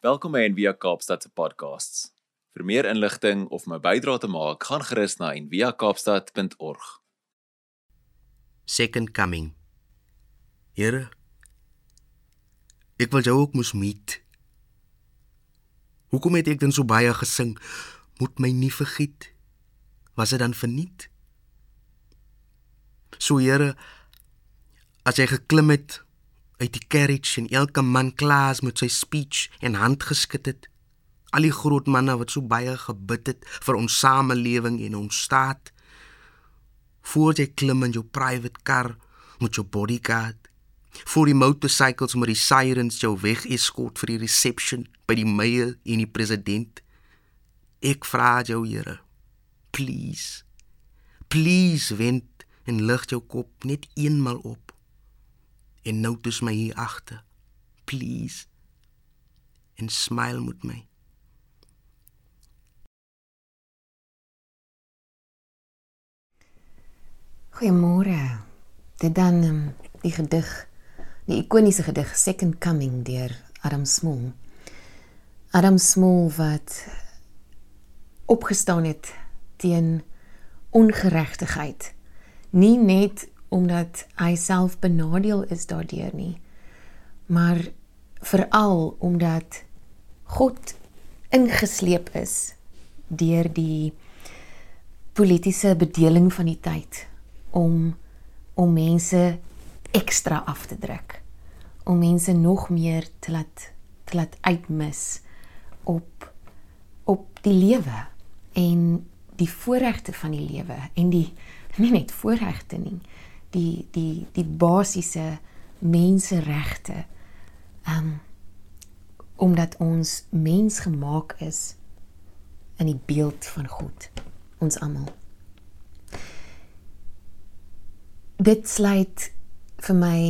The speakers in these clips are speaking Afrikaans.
Welkom by Envia Kaapstad se podcasts. Vir meer inligting of my bydrae te maak, gaan gerus na enviakaapstad.org. Second coming. Here, ek wil jou ook mos meet. Hoekom het ek dan so baie gesing? Moet my nie vergiet. Was dit dan verniet? So Here, as jy geklim het uit die carriage en elke man klaar is met sy speech en hand geskit het. Al die groot manne wat so baie gebid het vir ons samelewing en ons staat. Voor jy klim in jou private car met jou bodyguard. Voor die motorcycles met die sirens jou weg eskort vir die reception by die mayor en die president. Ek vra jou, Here, please. Please wend en lig jou kop net eenmal op en notice my hier agter. Please. En smile met my. Goeiemôre. Dit dan um, die gedig, die ikoniese gedig Second Coming deur Adam Small. Adam Small wat opgestaan het teen ongeregtigheid. Nie net omdat hy self benadeel is daardeur nie maar veral omdat God ingesleep is deur die politieke bedeling van die tyd om om mense ekstra af te druk om mense nog meer te laat te laat uitmis op op die lewe en die voorregte van die lewe en die nie net voorregte nie die die die basiese menseregte. Um omdat ons mens gemaak is in die beeld van God, ons almal. Dit sluit vir my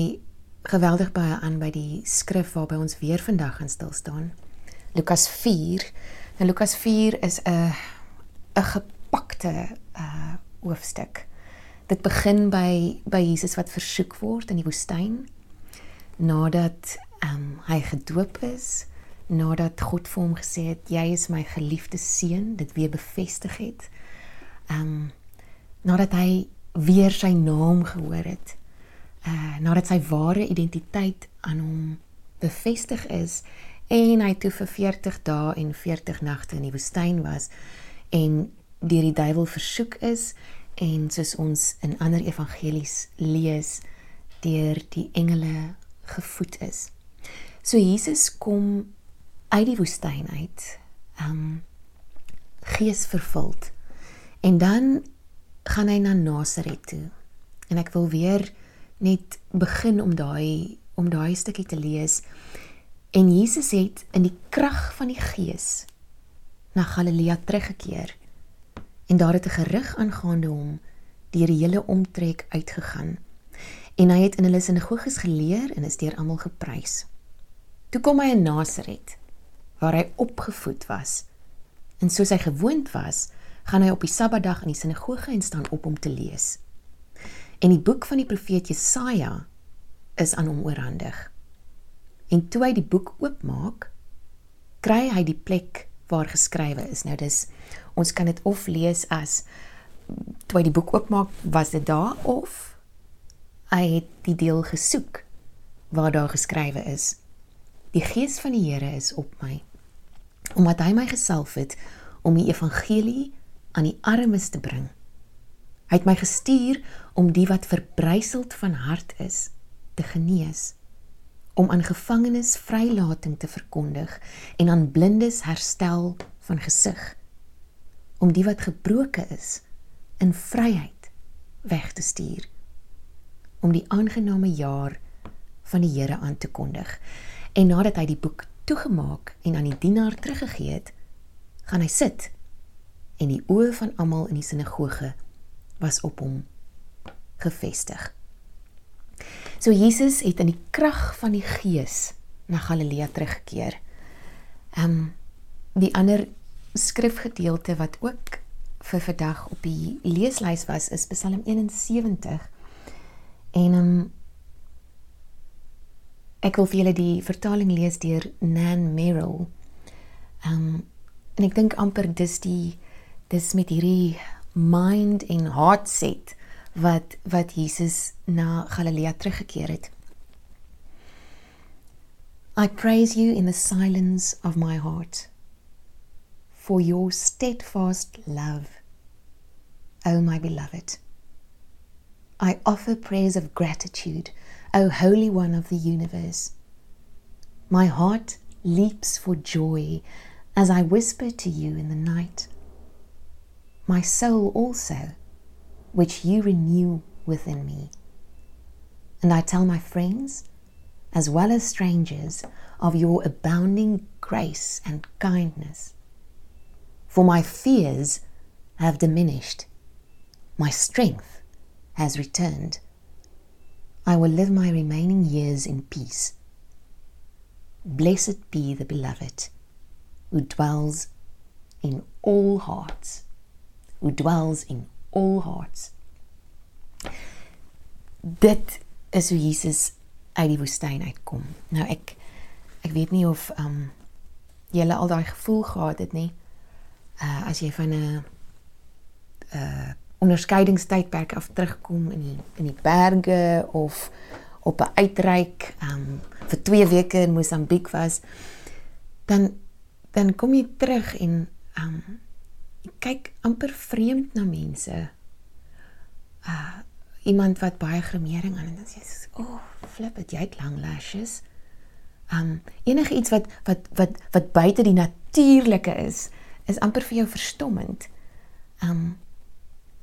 geweldig baie aan by die skrif waarby ons weer vandag gaan stil staan. Lukas 4. En Lukas 4 is 'n 'n gepakte uh hoofstuk. Dit begin by by Jesus wat versoek word in die woestyn nadat um, hy gedoop is, nadat God vir hom gesê het jy is my geliefde seun, dit weer bevestig het. Ehm um, nadat hy weer sy naam gehoor het, uh nadat sy ware identiteit aan hom bevestig is en hy toe vir 40 dae en 40 nagte in die woestyn was en deur die duiwel versoek is en soos ons in ander evangelies lees deur die engele gevoed is. So Jesus kom uit die woestyn uit, um gees vervuld. En dan gaan hy na Nasaret toe. En ek wil weer net begin om daai om daai stukkie te lees. En Jesus het in die krag van die Gees na Galilea teruggekeer en daar het 'n gerug aangaande hom deur die hele omtrek uitgegaan. En hy het in hulle sinagoges geleer en is deur almal geprys. Toe kom hy in Nasaret waar hy opgevoed was. En soos hy gewoond was, gaan hy op die Sabbatdag in die sinagoge en staan op om te lees. En die boek van die profeet Jesaja is aan hom oorhandig. En toe hy die boek oopmaak, kry hy die plek waar geskrywe is. Nou dis ons kan dit of lees as toe hy die boek oopmaak, was dit daar of hy het die deel gesoek waar daar geskrywe is. Die gees van die Here is op my omdat hy my gesalf het om die evangelie aan die armes te bring. Hy het my gestuur om die wat verbryseld van hart is te genees om aan gevangenes vrylating te verkondig en aan blindes herstel van gesig om die wat gebroke is in vryheid weg te stuur om die aangename jaar van die Here aan te kondig. En nadat hy die boek toegemaak en aan die dienaar teruggegee het gaan hy sit en die oë van almal in die sinagoge was op hom gefestig So Jesus het in die krag van die Gees na Galilea teruggekeer. Ehm um, die ander skrifgedeelte wat ook vir vandag op die leeslys was is Psalm 71. En ehm um, ek wil vir julle die vertaling lees deur Nan Merrill Ehm um, en ek dink amper dis die dis met hierdie mind en heart set wat wat Jesus na Galilea teruggekeer het. I praise you in the silence of my heart for your steadfast love, O my beloved. I offer prayers of gratitude, O Holy One of the universe. My heart leaps for joy as I whisper to you in the night. My soul also, which you renew within me. And I tell my friends, as well as strangers, of your abounding grace and kindness. For my fears have diminished, my strength has returned. I will live my remaining years in peace. Blessed be the beloved who dwells in all hearts, who dwells in all hearts. Dit is hoe Jesus uit die woestyn uitkom. Nou ek ek weet nie of ehm um, julle al daai gevoel gehad het nie. Uh as jy van 'n uh onderskeidingstydperk af terugkom in die in die berge of op 'n uitreik ehm um, vir 2 weke in Mosambiek was, dan dan kom jy terug en ehm um, kyk amper vreemd na mense. Uh iemand wat baie gremering aan en dan sê jy, "O, oh, flip it, jy het lang lashes." Um enige iets wat wat wat wat buite die natuurlike is, is amper vir jou verstommend. Um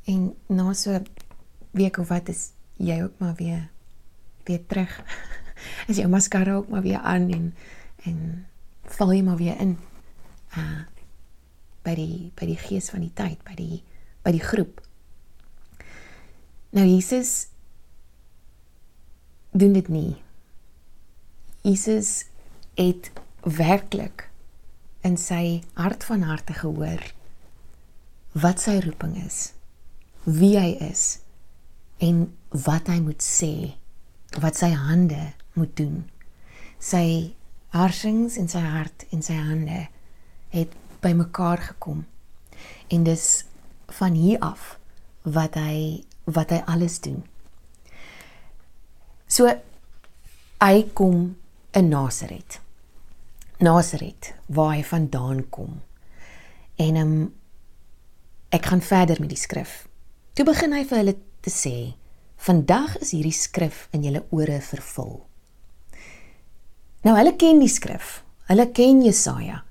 en na so week of wat is jy ook maar weer weer terug. Is jou maskara ook maar weer aan en en val jy maar weer in. Uh by die by die gees van die tyd, by die by die groep. Nou Jesus doen dit nie. Jesus het werklik in sy hart van harte gehoor wat sy roeping is, wie hy is en wat hy moet sê, wat sy hande moet doen. Sy harsings in sy hart en sy hande het bymekaar gekom. En dis van hier af wat hy wat hy alles doen. So hy kom in Nasaret. Nasaret waar hy vandaan kom. En ehm um, ek gaan verder met die skrif. Toe begin hy vir hulle te sê: "Vandag is hierdie skrif in julle ore vervul." Nou hulle ken die skrif. Hulle ken Jesaja.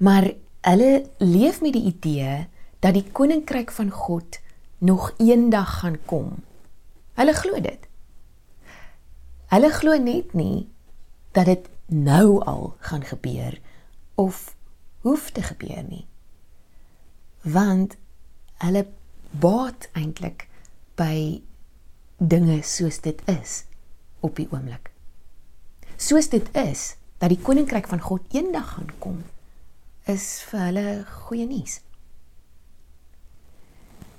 Maar hulle leef met die idee dat die koninkryk van God nog eendag gaan kom. Hulle glo dit. Hulle glo net nie dat dit nou al gaan gebeur of hoef te gebeur nie. Want hulle baat eintlik by dinge soos dit is op die oomblik. Soos dit is dat die koninkryk van God eendag gaan kom is vir hulle goeie nuus.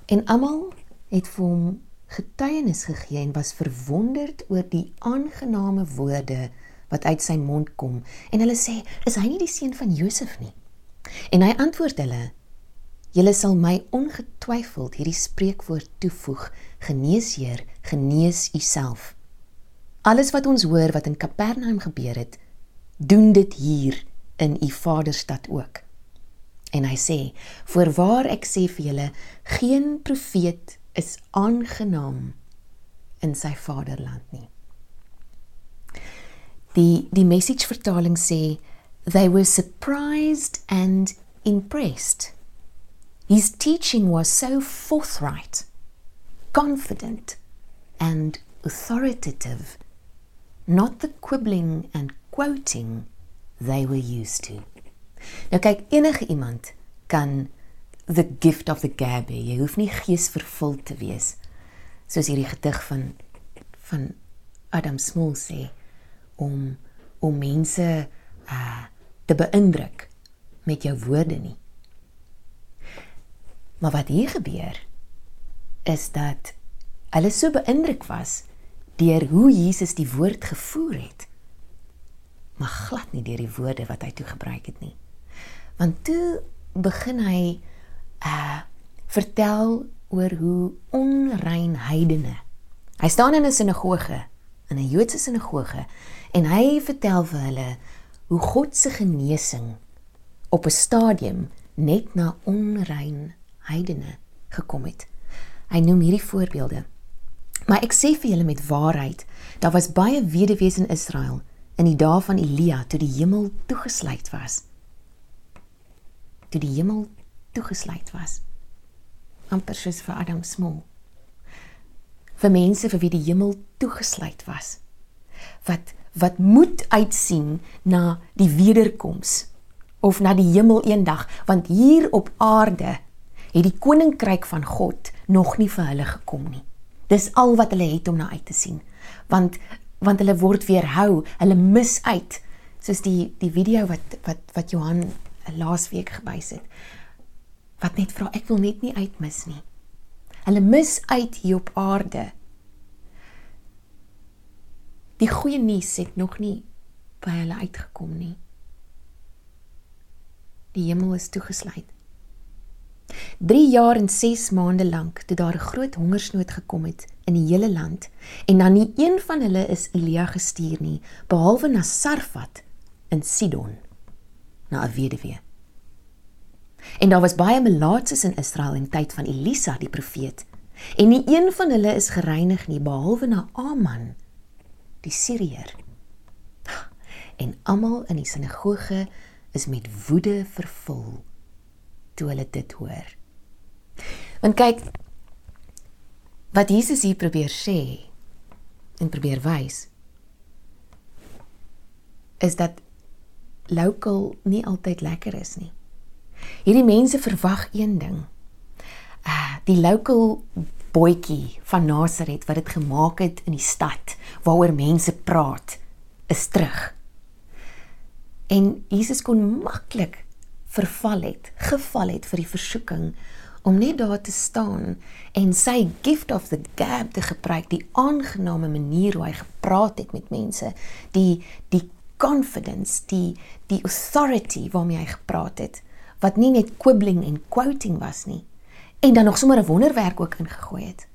En almal het vir hom getuienis gegee en was verwonderd oor die aangename woorde wat uit sy mond kom. En hulle sê is hy nie die seun van Josef nie? En hy antwoord hulle julle sal my ongetwyfeld hierdie spreekwoord toevoeg genees heer genees u self alles wat ons hoor wat in Kapernaum gebeur het doen dit hier in u vaderstad ook. En hy sê: "Voorwaar ek sê vir julle, geen profeet is aangenaam in sy vaderland nie." Die die message vertaling sê they were surprised and impressed. His teaching was so forthright, confident and authoritative, not the quibbling and quoting they were used to. Nou kyk enige iemand kan the gift of the gab hê. Jy hoef nie geesvervuld te wees soos hierdie gedig van van Adam Small sê om om mense uh te beïndruk met jou woorde nie. Maar wat hier gebeur is dat hulle so beïndruk was deur hoe Jesus die woord gevoer het maar glad nie deur die woorde wat hy toe gebruik het nie. Want toe begin hy uh vertel oor hoe onrein heidene. Hy staan in 'n sinagoge, in 'n Joodse sinagoge, en hy vertel vir hulle hoe God se genesing op 'n stadium net na onrein heidene gekom het. Hy noem hierdie voorbeelde. Maar ek sê vir julle met waarheid, daar was baie weduwees in Israel in die dae van Elia toe die hemel toegesluit was. Toe die hemel toegesluit was. amper soos vir Adam Small. Vir mense vir wie die hemel toegesluit was. Wat wat moet uitsien na die wederkoms of na die hemel eendag, want hier op aarde het die koninkryk van God nog nie vir hulle gekom nie. Dis al wat hulle het om na uit te sien. Want want hulle word weerhou, hulle mis uit, soos die die video wat wat wat Johan laasweek gewys het. Wat net vra ek wil net nie uitmis nie. Hulle mis uit hier op aarde. Die goeie nuus het nog nie by hulle uitgekom nie. Die hemel is toegesluit. 3 jaar en 6 maande lank toe daar 'n groot hongersnood gekom het in die hele land en dan nie een van hulle is Elia gestuur nie behalwe na Sarfat in Sidon na 'n weduwee. En daar was baie melaatses in Israel in tyd van Elisa die profeet en nie een van hulle is gereinig nie behalwe na Aman die Siriër. En almal in die sinagoge is met woede vervul toe hulle dit hoor. Want kyk wat Jesus hier probeer sê en probeer wys is dat local nie altyd lekker is nie. Hierdie mense verwag een ding. Ah, die local boetjie van Nasaret wat dit gemaak het in die stad waaroor mense praat is terug. En Jesus kon maklik verval het, geval het vir die versoeking om net daar te staan en sy gift of the gab te gebruik, die aangename manier hoe hy gepraat het met mense, die die confidence, die die authority waarmee hy gepraat het, wat nie net quibbling en quoting was nie, en dan nog sommer 'n wonderwerk ook ingegooi het.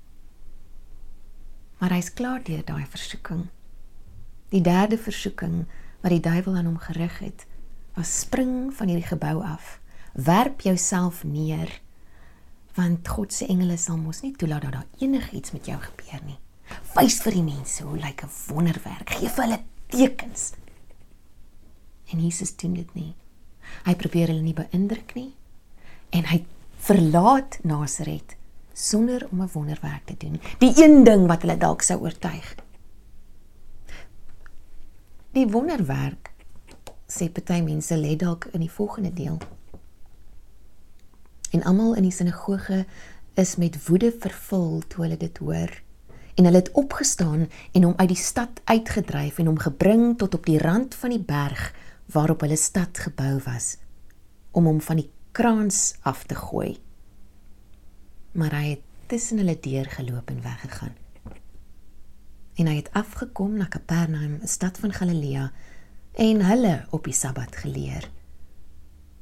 Maar hy's klaar deur daai versoeking. Die derde versoeking wat die duiwel aan hom gerig het, was spring van hierdie gebou af. Werp jouself neer want God se engele sal mos nie toelaat dat daar enigiets met jou gebeur nie. Wys vir die mense hoe lyk 'n wonderwerk. Gee vir hulle tekens. En Jesus doen dit nie. Hy probeer hulle nie beïndruk nie en hy verlaat Nasaret sonder om 'n wonderwerk te doen. Die een ding wat hulle dalk sou oortuig. Die wonderwerk sê party mense lê dalk in die volgende deel. En almal in die sinagoge is met woede vervul toe hulle dit hoor. En hulle het opgestaan en hom uit die stad uitgedryf en hom gebring tot op die rand van die berg waarop hulle stad gebou was om hom van die kraans af te gooi. Maar hy het tussen hulle deur geloop en weggegaan. En hy het afgekom na Kapernaum, 'n stad van Galilea, en hulle op die Sabbat geleer.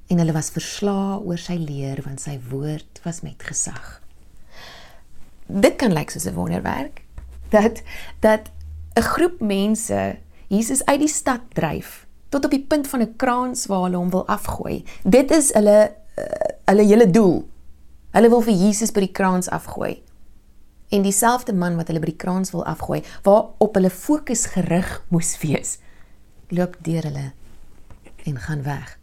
En hulle was verslae oor sy leer want sy woord was met gesag. Dit kan lyk soos 'n wonderwerk dat dat 'n groep mense Jesus uit die stad dryf tot op die punt van 'n kraans waar hulle hom wil afgooi. Dit is hulle uh, hulle hele doel. Hulle wil vir Jesus by die kraans afgooi. En dieselfde man wat hulle by die kraans wil afgooi, waarop hulle fokus gerig moes wees, loop deur hulle en gaan weg.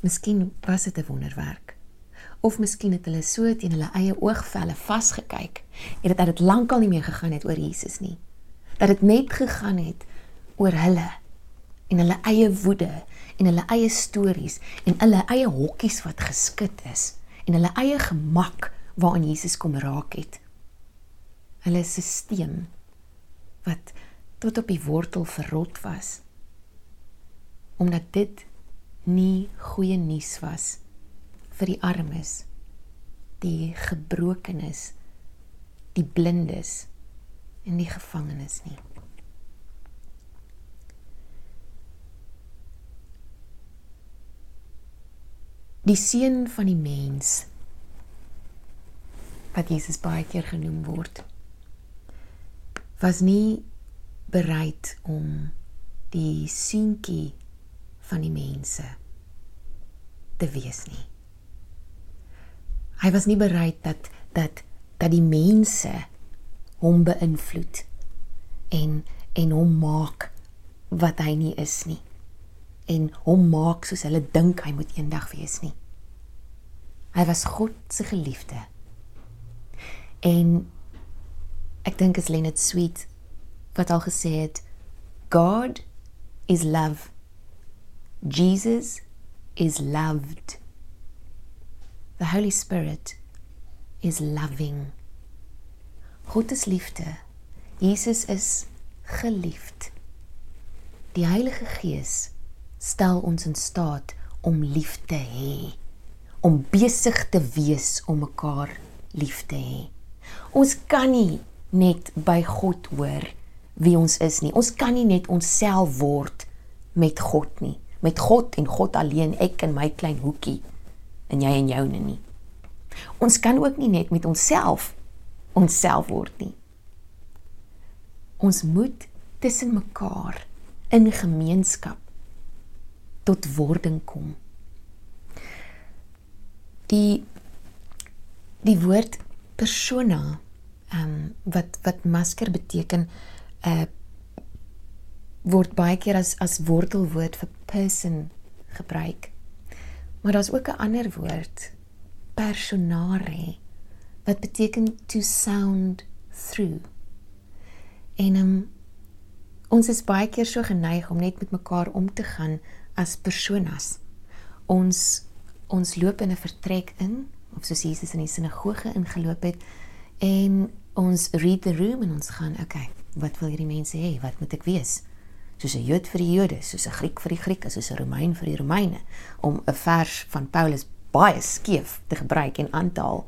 Miskien was dit 'n wonderwerk. Of miskien het hulle so teen hulle eie oogvelle vasgekyk en dit het dit lankal nie meer gegaan het oor Jesus nie. Dat dit net gegaan het oor hulle en hulle eie woede en hulle eie stories en hulle eie hokkies wat geskit is en hulle eie gemak waaraan Jesus kom raak het. Hulle stelsel wat tot op die wortel verrot was omdat dit nie goeie nuus was vir die armes die gebrokenes die blindes en die gevangenes nie. Die seun van die mens wat Jesus baie keer genoem word was nie bereid om die seentjie van die mense te wees nie. Hy was nie bereid dat dat dat die mense hom beïnvloed en en hom maak wat hy nie is nie en hom maak soos hulle dink hy moet eendag wees nie. Hy was God se geliefde. En ek dink is Lenet Sweet wat al gesê het God is love. Jesus is loved. The Holy Spirit is loving. God is liefde. Jesus is geliefd. Die Heilige Gees stel ons in staat om lief te hê, om besig te wees om mekaar lief te hê. Ons kan nie net by God hoor wie ons is nie. Ons kan nie net onsself word met God nie. Met God en God alleen, ek in my klein hoekie en jy en joune nie. Ons kan ook nie net met onsself onsself word nie. Ons moet tussen mekaar in gemeenskap tot wording kom. Die die woord persona ehm um, wat wat masker beteken uh word baie keer as as wortelwoord vir person gebruik. Maar daar's ook 'n ander woord personare wat beteken to sound through. En um, ons is baie keer so geneig om net met mekaar om te gaan as personas. Ons ons loop in 'n vertrek in of soos Jesus in die sinagoge ingeloop het en ons read the room en ons gaan okay, wat wil hierdie mense hê? Wat moet ek wees? Soos 'n Jood vir die Jode, soos 'n Griek vir die Grieke, soos 'n Romein vir die Romeine om 'n vers van Paulus baie skeef te gebruik en aan te haal.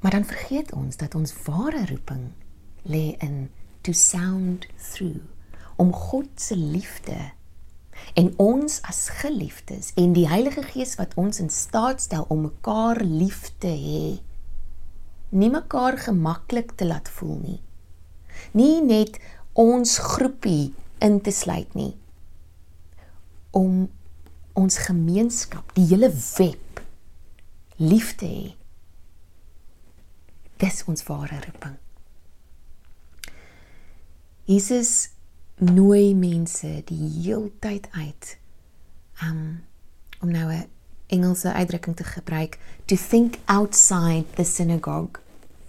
Maar dan vergeet ons dat ons ware roeping lê in to sound through om God se liefde en ons as geliefdes en die Heilige Gees wat ons in staat stel om mekaar lief te hê nie mekaar gemaklik te laat voel nie nie net ons groepie in te sluit nie. Om ons gemeenskap die hele web lief te hê. Dis ons ware roeping. Jesus nooi mense die heeltyd uit um, om nou 'n Engelse uitdrukking te gebruik to think outside the synagogue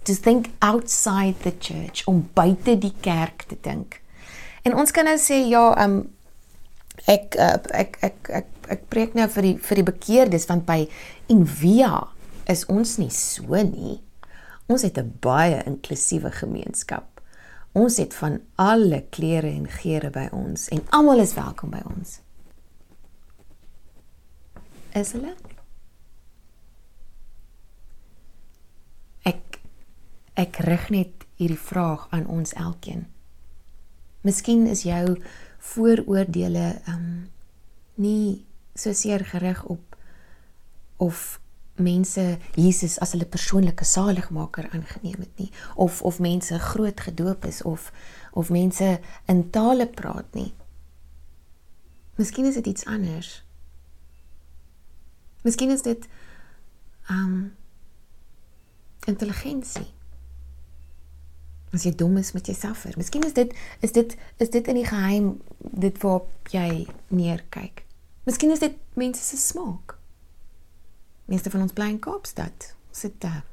to think outside the church om buite die kerk te dink. En ons kan nou sê ja, um ek uh, ek ek ek ek preek nou vir die vir die bekeerdes want by Envia is ons nie so nie. Ons het 'n baie inklusiewe gemeenskap. Ons het van alle kleure en geure by ons en almal is welkom by ons. Is hulle? Ek ek rig net hierdie vraag aan ons elkeen. Miskien is jou vooroordeele um nie so seer gerig op of mense Jesus as hulle persoonlike saligmaker aangeneem het nie of of mense groot gedoop is of of mense in tale praat nie. Miskien is dit iets anders. Miskien is dit um intelligensie. As jy dom is met jouself vir. Miskien is dit is dit is dit in die geheim dit waarop jy neerkyk. Miskien is dit mense se smaak meeste van ons bly in Kaapstad. Ons sit daar.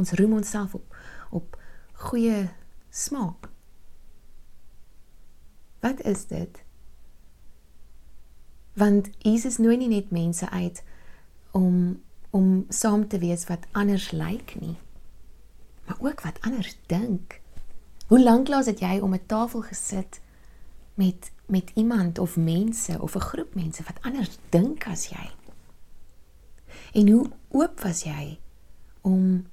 Ons roem onsself op op goeie smaak. Wat is dit? Want Jesus nooi nie net mense uit om om saam te wees wat anders lyk nie, maar ook wat anders dink. Hoe lank laas het jy om 'n tafel gesit met met iemand of mense of 'n groep mense wat anders dink as jy? En hoe oop was jy om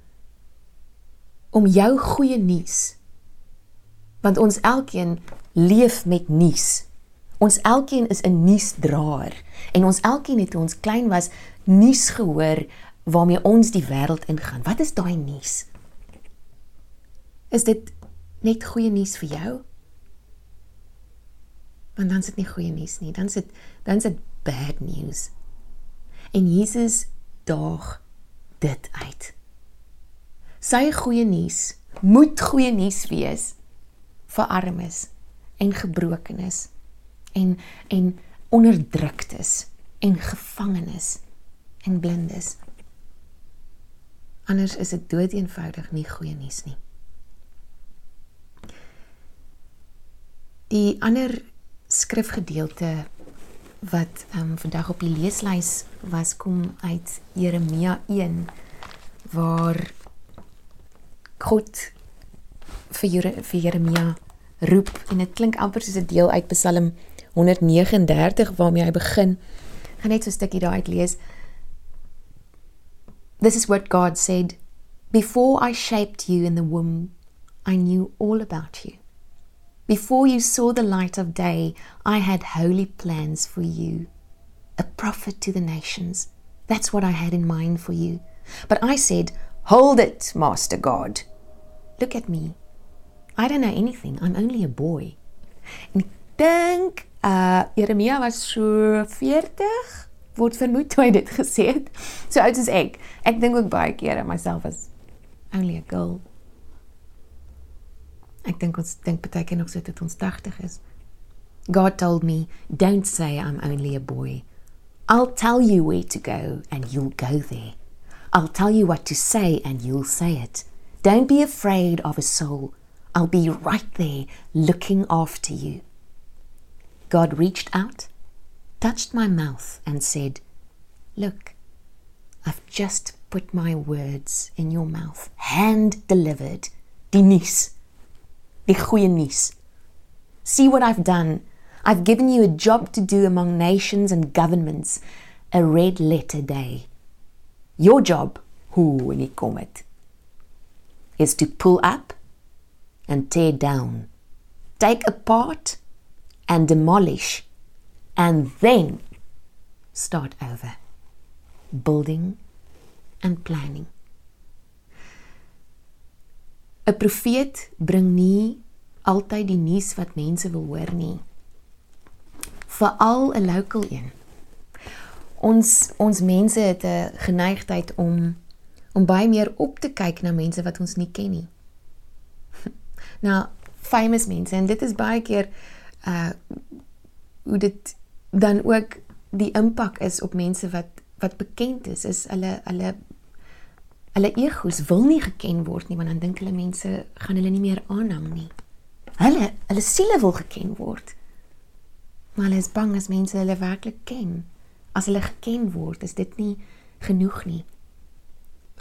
om jou goeie nuus want ons elkeen leef met nuus. Ons elkeen is 'n nuusdraer en ons elkeen het toe ons klein was nuus gehoor waarmee ons die wêreld ingaan. Wat is daai nuus? Is dit net goeie nuus vir jou? Want dan is dit nie goeie nuus nie, dan is dit dan is dit bad news. En Jesus daag dit uit. Sy goeie nuus moet goeie nuus wees vir armes en gebrokenes en en onderdruktes en gevangenes en blindes. Anders is dit doeteenvoudig nie goeie nuus nie. Die ander skrifgedeelte wat ehm um, vandag op die leeslys was kom uit Jeremia 1 waar God vir Jere, vir Jeremia roep en dit klink amper soos 'n deel uit Psalm 139 waarmee hy begin. Gaan net so 'n stukkie daaruit lees. This is what God said, before I shaped you in the womb, I knew all about you. Before you saw the light of day, I had holy plans for you. A prophet to the nations. That's what I had in mind for you. But I said, Hold it, Master God. Look at me. I don't know anything. I'm only a boy. En ek dink uh Jeremia was so 40 word vermoed toe hy dit gesê het. So oud as ek. Ek dink ook baie kere myself as only a girl. Ek dink ons dink baie keer nog so tot ons 80 is. God told me, don't say I'm only a boy. I'll tell you where to go and you'll go there. I'll tell you what to say and you'll say it. Don't be afraid of a soul. I'll be right there looking after you. God reached out, touched my mouth, and said, Look, I've just put my words in your mouth, hand delivered. Nuus. Die goeie nuus. See what I've done. I've given you a job to do among nations and governments, a red letter day. Your job, hoe en ek kom dit, is to pull up and tear down, take apart and demolish, and then start over. Building and planning. 'n Profeet bring nie altyd die nuus wat mense wil hoor nie. Veral 'n local een. Ons ons mense het 'n geneigtheid om om baie meer op te kyk na mense wat ons nie ken nie. nou, famous mense en dit is baie keer uh hoe dit dan ook die impak is op mense wat wat bekend is is hulle hulle hulle egos wil nie geken word nie want dan dink hulle mense gaan hulle nie meer aanhang nie. Hulle hulle siele wil geken word. Maar hulle is bang as mense hulle werklik ken. As hulle geken word, is dit nie genoeg nie.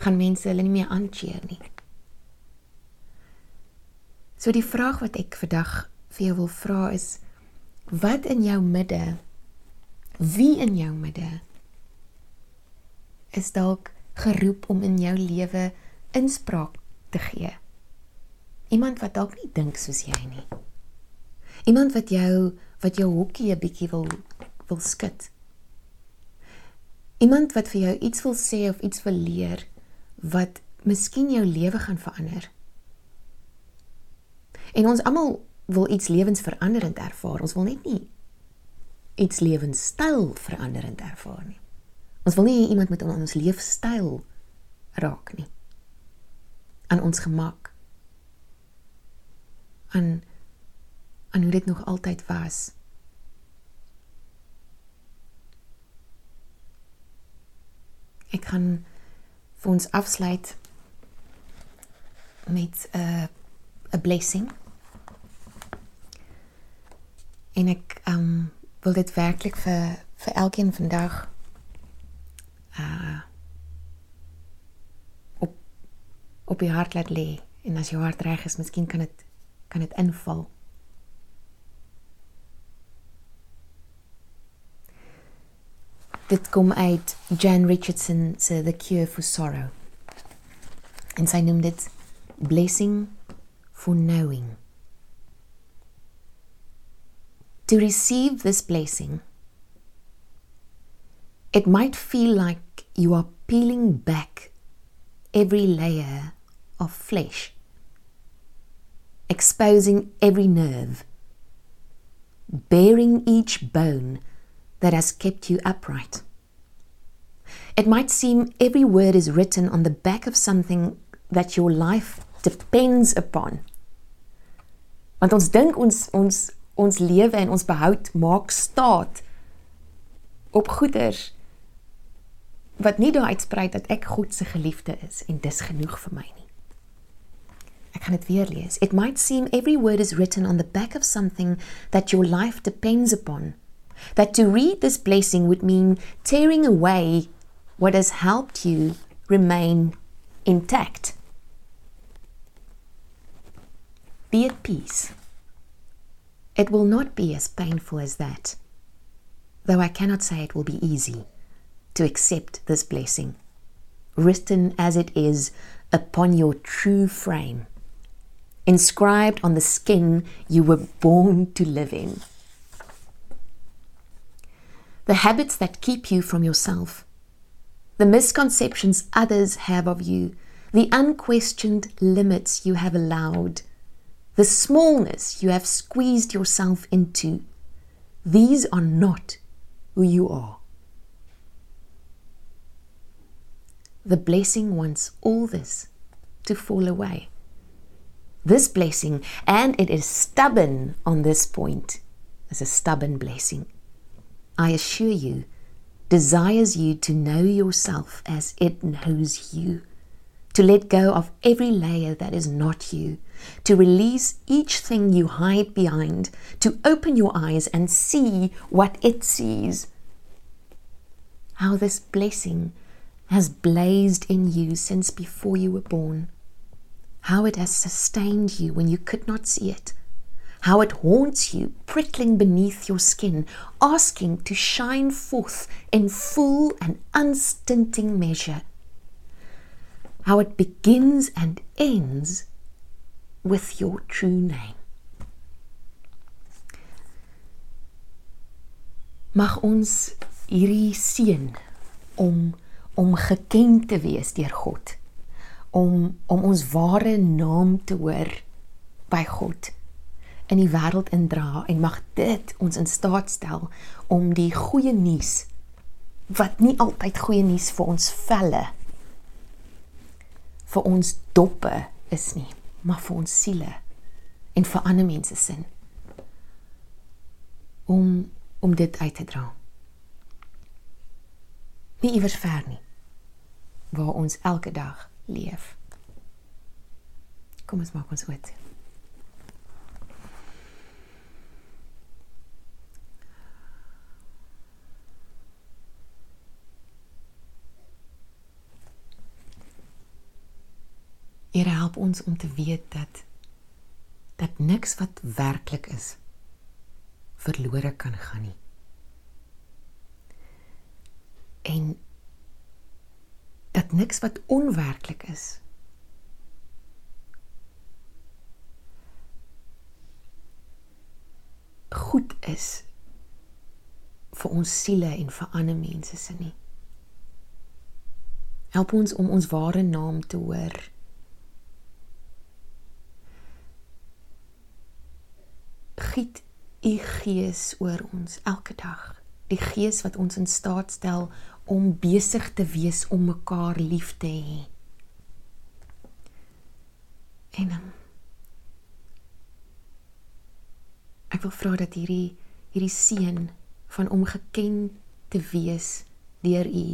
Gaan mense hulle nie meer aancheer nie. So die vraag wat ek vandag vir jou wil vra is wat in jou midde wie in jou midde is dalk geroep om in jou lewe inspraak te gee. Iemand wat dalk nie dink soos jy nie. Iemand wat jou wat jou hokkie 'n bietjie wil wil skud. Iemand wat vir jou iets wil sê of iets wil leer wat miskien jou lewe gaan verander. En ons almal wil iets lewensveranderend ervaar. Ons wil net nie iets lewenstyl veranderend ervaar nie. Ons wil nie iemand met ons leefstyl raak nie. aan ons gemak. aan aan hoe dit nog altyd was. Ek gaan vir ons afsluit met 'n uh, 'n blessing. En ek um wil dit werklik vir vir elkeen vandag uh op op die hart laat lê. En as jou hart reg is, miskien kan dit kan dit inval. Dit kom uit Jan Richardson se The Cure for Sorrow. En sy noem dit blessing for knowing. to receive this blessing, it might feel like you are peeling back every layer of flesh, exposing every nerve, bearing each bone that has kept you upright. It might seem every word is written on the back of something that your life depends upon. Want ons dink ons ons ons lewe en ons behoud maak staat op goeders wat nie daar uitsprei dat ek God se geliefde is en dis genoeg vir my nie. Ek gaan dit weer lees. It might seem every word is written on the back of something that your life depends upon. That to read this blessing would mean tearing away what has helped you remain intact. Be at peace. It will not be as painful as that, though I cannot say it will be easy to accept this blessing, written as it is upon your true frame, inscribed on the skin you were born to live in. The habits that keep you from yourself, the misconceptions others have of you, the unquestioned limits you have allowed, the smallness you have squeezed yourself into, these are not who you are. The blessing wants all this to fall away. This blessing, and it is stubborn on this point, is a stubborn blessing. I assure you, desires you to know yourself as it knows you, to let go of every layer that is not you, to release each thing you hide behind, to open your eyes and see what it sees. How this blessing has blazed in you since before you were born. How it has sustained you when you could not see it. How it haunts you, prickling beneath your skin, asking to shine forth in full and unstinting measure. How it begins and ends with your true name. Mag ons hierdie seën om om geken te wees deur God. Om om ons ware naam te hoor by God in die wêreld indra en mag dit ons in staat stel om die goeie nuus wat nie altyd goeie nuus vir ons velle vir ons doppe is nie, maar vir ons siele en vir ander mense sin om om dit uit te dra nie iewers ver nie waar ons elke dag leef. Kom ons maak ons oop. Here help ons om te weet dat dat niks wat werklik is verlore kan gaan nie. En dat niks wat onwerklik is goed is vir ons siele en vir ander mense se nie. Help ons om ons ware naam te hoor. Giet u gees oor ons elke dag. Die gees wat ons in staat stel om besig te wees om mekaar lief te hê. En um, ek wil vra dat hierdie hierdie seën van om geken te wees deur U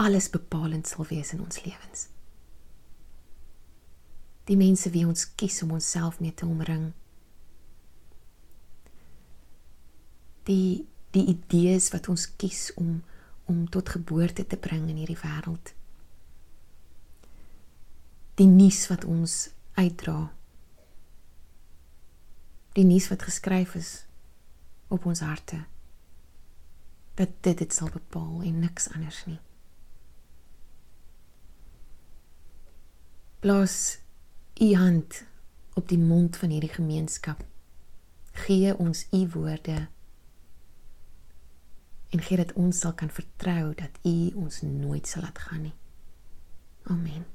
alles bepalend sal wees in ons lewens. Die mense wie ons kies om onsself mee te omring. Die die idees wat ons kies om om tot geboorte te bring in hierdie wêreld. Die nuus wat ons uitdra. Die nuus wat geskryf is op ons harte. Dat dit dit sal bepaal en niks anders nie. Blaas u hand op die mond van hierdie gemeenskap Gee ons u woorde en gee dat ons sal kan vertrou dat u ons nooit sal laat gaan nie. Amen.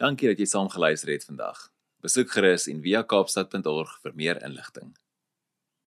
Dankie dat jy saam geluister het vandag. Besoek gerus en via kaapstad.org vir meer inligting.